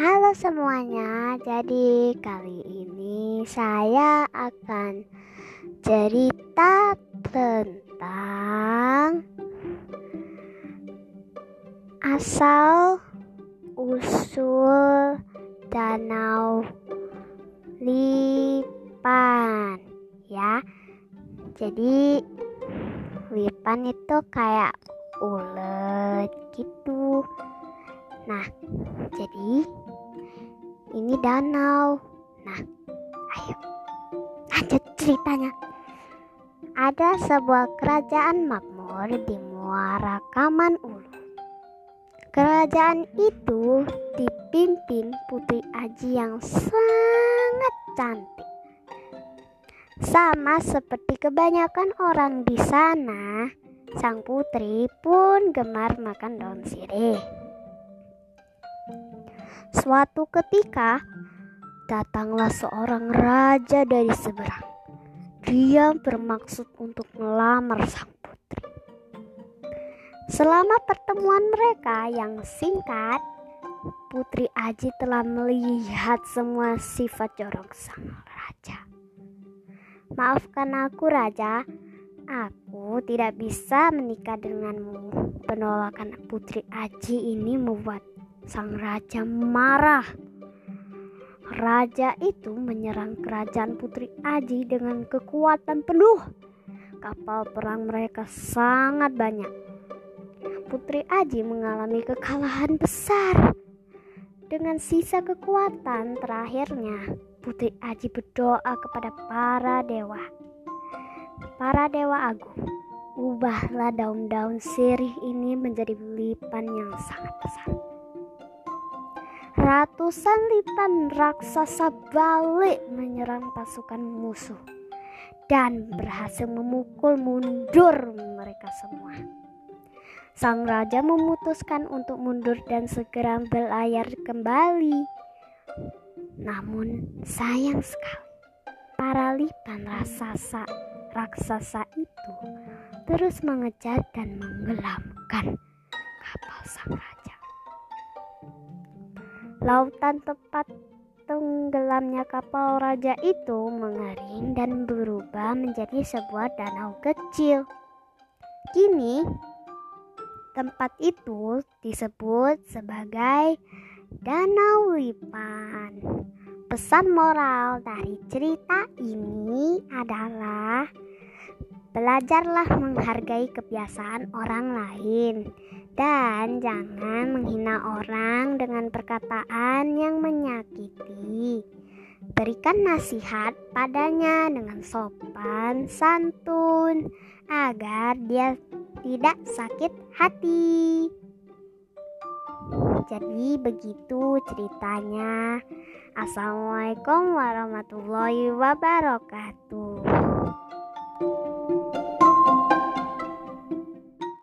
Halo semuanya, jadi kali ini saya akan cerita tentang asal usul danau Lipan ya. Jadi Lipan itu kayak ulet gitu. Nah, jadi ini danau. Nah, ayo lanjut ceritanya. Ada sebuah kerajaan makmur di Muara Kaman Ulu. Kerajaan itu dipimpin Putri Aji yang sangat cantik. Sama seperti kebanyakan orang di sana, sang putri pun gemar makan daun sirih. Suatu ketika, datanglah seorang raja dari seberang. Dia bermaksud untuk melamar sang putri. Selama pertemuan mereka yang singkat, Putri Aji telah melihat semua sifat jorok sang raja. Maafkan aku, raja. Aku tidak bisa menikah denganmu. Penolakan Putri Aji ini membuat sang raja marah. Raja itu menyerang kerajaan Putri Aji dengan kekuatan penuh. Kapal perang mereka sangat banyak. Putri Aji mengalami kekalahan besar. Dengan sisa kekuatan terakhirnya, Putri Aji berdoa kepada para dewa. Para dewa agung, ubahlah daun-daun sirih ini menjadi lipan yang sangat besar. Ratusan lipan raksasa balik menyerang pasukan musuh dan berhasil memukul mundur mereka semua. Sang raja memutuskan untuk mundur dan segera berlayar kembali. Namun sayang sekali, para lipan raksasa raksasa itu terus mengejar dan menggelamkan kapal sang raja. Lautan tempat tenggelamnya kapal raja itu mengering dan berubah menjadi sebuah danau kecil. Kini, tempat itu disebut sebagai Danau Lipan. Pesan moral dari cerita ini adalah belajarlah menghargai kebiasaan orang lain dan jangan menghina orang dengan perkataan yang menyakiti. Berikan nasihat padanya dengan sopan santun agar dia tidak sakit hati. Jadi begitu ceritanya. Assalamualaikum warahmatullahi wabarakatuh.